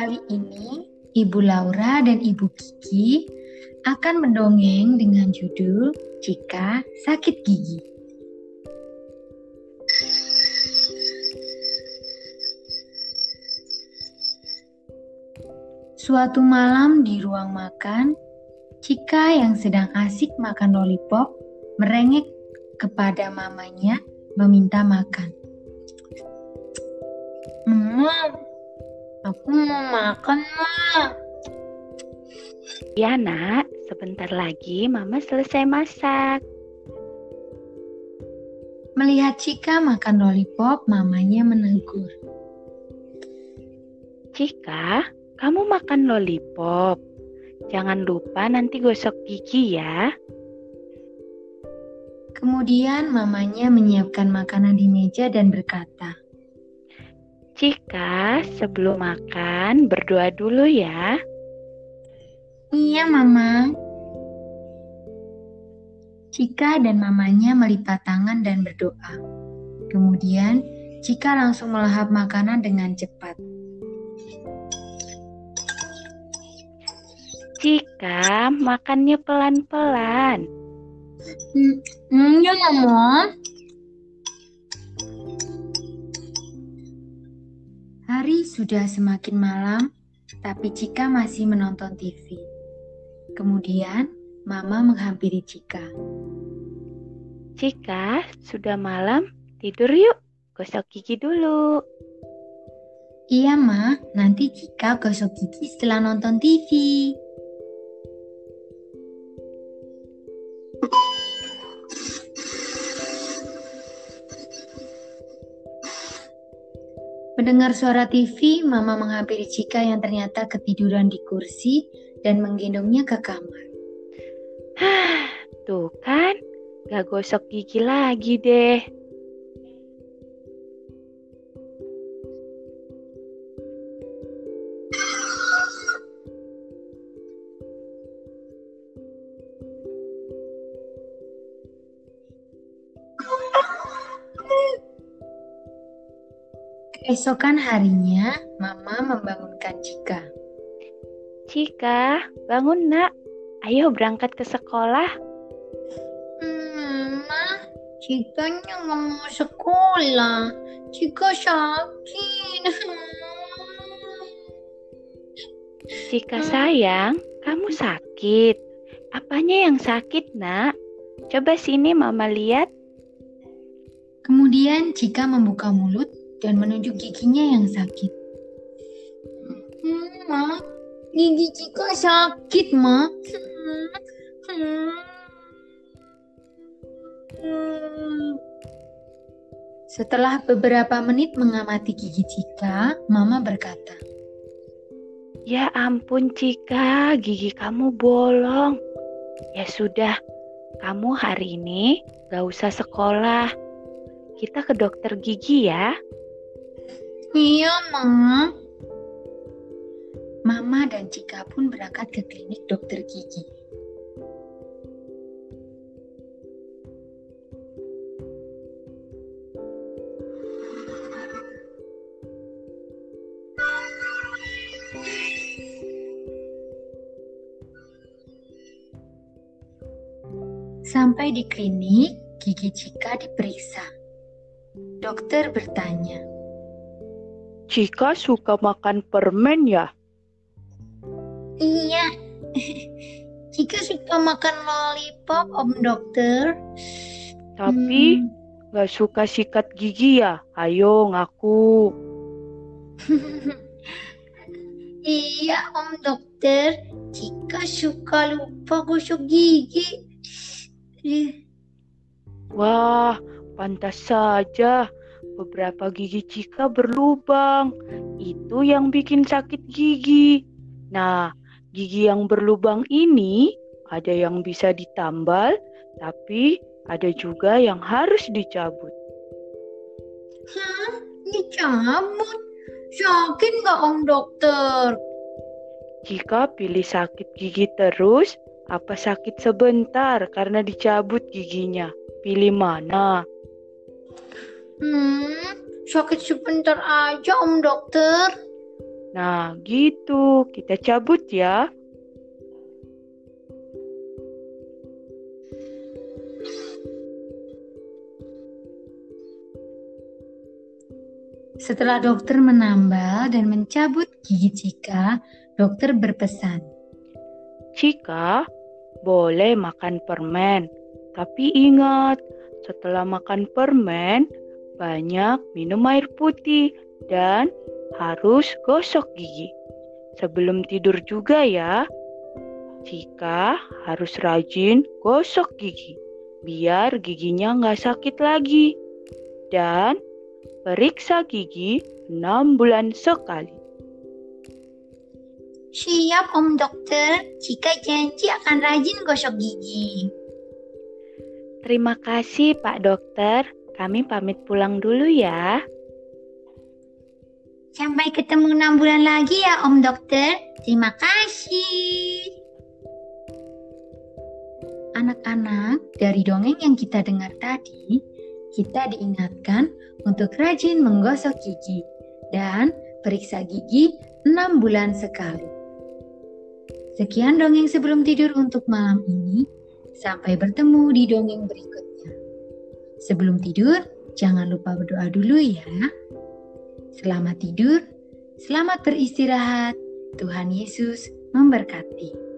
Kali ini Ibu Laura dan Ibu Kiki akan mendongeng dengan judul Jika Sakit Gigi. Suatu malam di ruang makan, Cika yang sedang asik makan lollipop merengek kepada mamanya meminta makan. Mama, Aku mau makan, Ma. Ya, nak. Sebentar lagi Mama selesai masak. Melihat Cika makan lollipop, mamanya menegur. Cika, kamu makan lollipop. Jangan lupa nanti gosok gigi ya. Kemudian mamanya menyiapkan makanan di meja dan berkata, Cika, sebelum makan berdoa dulu ya. Iya, Mama. Cika dan mamanya melipat tangan dan berdoa. Kemudian, Cika langsung melahap makanan dengan cepat. Cika, makannya pelan-pelan. Hmm, ya, Mama. Hari sudah semakin malam, tapi Cika masih menonton TV. Kemudian, Mama menghampiri Cika. Cika, sudah malam, tidur yuk. Gosok gigi dulu. Iya, Ma. Nanti Cika gosok gigi setelah nonton TV. Mendengar suara TV, Mama menghampiri Cika yang ternyata ketiduran di kursi dan menggendongnya ke kamar. Hah, tuh kan, gak gosok gigi lagi deh. Keesokan harinya, Mama membangunkan Cika. Cika, bangun nak. Ayo berangkat ke sekolah. Mama, Cika nggak mau sekolah. Cika sakit. Cika sayang, kamu sakit. Apanya yang sakit nak? Coba sini mama lihat. Kemudian Cika membuka mulut dan menunjuk giginya yang sakit. Ma, gigi Cika sakit, Ma. Setelah beberapa menit mengamati gigi Cika, Mama berkata, Ya ampun Cika, gigi kamu bolong. Ya sudah, kamu hari ini gak usah sekolah. Kita ke dokter gigi ya. Iya, Ma. Mama dan Cika pun berangkat ke klinik dokter gigi. Sampai di klinik, gigi Cika diperiksa. Dokter bertanya, Cika suka makan permen ya? Iya, Cika suka makan lollipop, Om Dokter. Tapi Hmm. nggak suka sikat gigi ya? Ayo ngaku. Iya, Om Dokter. Cika suka lupa gosok gigi. Wah, pantas saja. Beberapa gigi Cika berlubang. Itu yang bikin sakit gigi. Nah, gigi yang berlubang ini ada yang bisa ditambal, tapi ada juga yang harus dicabut. Hah? Dicabut? Sakit nggak Om Dokter? Jika pilih sakit gigi terus, apa sakit sebentar karena dicabut giginya? Pilih mana? Hmm, sakit sebentar aja Om Dokter. Nah, gitu. Kita cabut ya. Setelah dokter menambal dan mencabut gigi Cika, dokter berpesan. Cika, boleh makan permen. Tapi ingat, setelah makan permen, banyak minum air putih dan harus gosok gigi. Sebelum tidur juga ya. Cika harus rajin gosok gigi, biar giginya nggak sakit lagi. Dan periksa gigi 6 bulan sekali. Siap Om Dokter, Cika janji akan rajin gosok gigi. Terima kasih Pak Dokter, kami pamit pulang dulu ya. Sampai ketemu enam bulan lagi ya Om Dokter. Terima kasih. Anak-anak, dari dongeng yang kita dengar tadi, kita diingatkan untuk rajin menggosok gigi dan periksa gigi enam bulan sekali. Sekian dongeng sebelum tidur untuk malam ini. Sampai bertemu di dongeng berikutnya. Sebelum tidur, jangan lupa berdoa dulu ya. Selamat tidur, selamat beristirahat. Tuhan Yesus memberkati.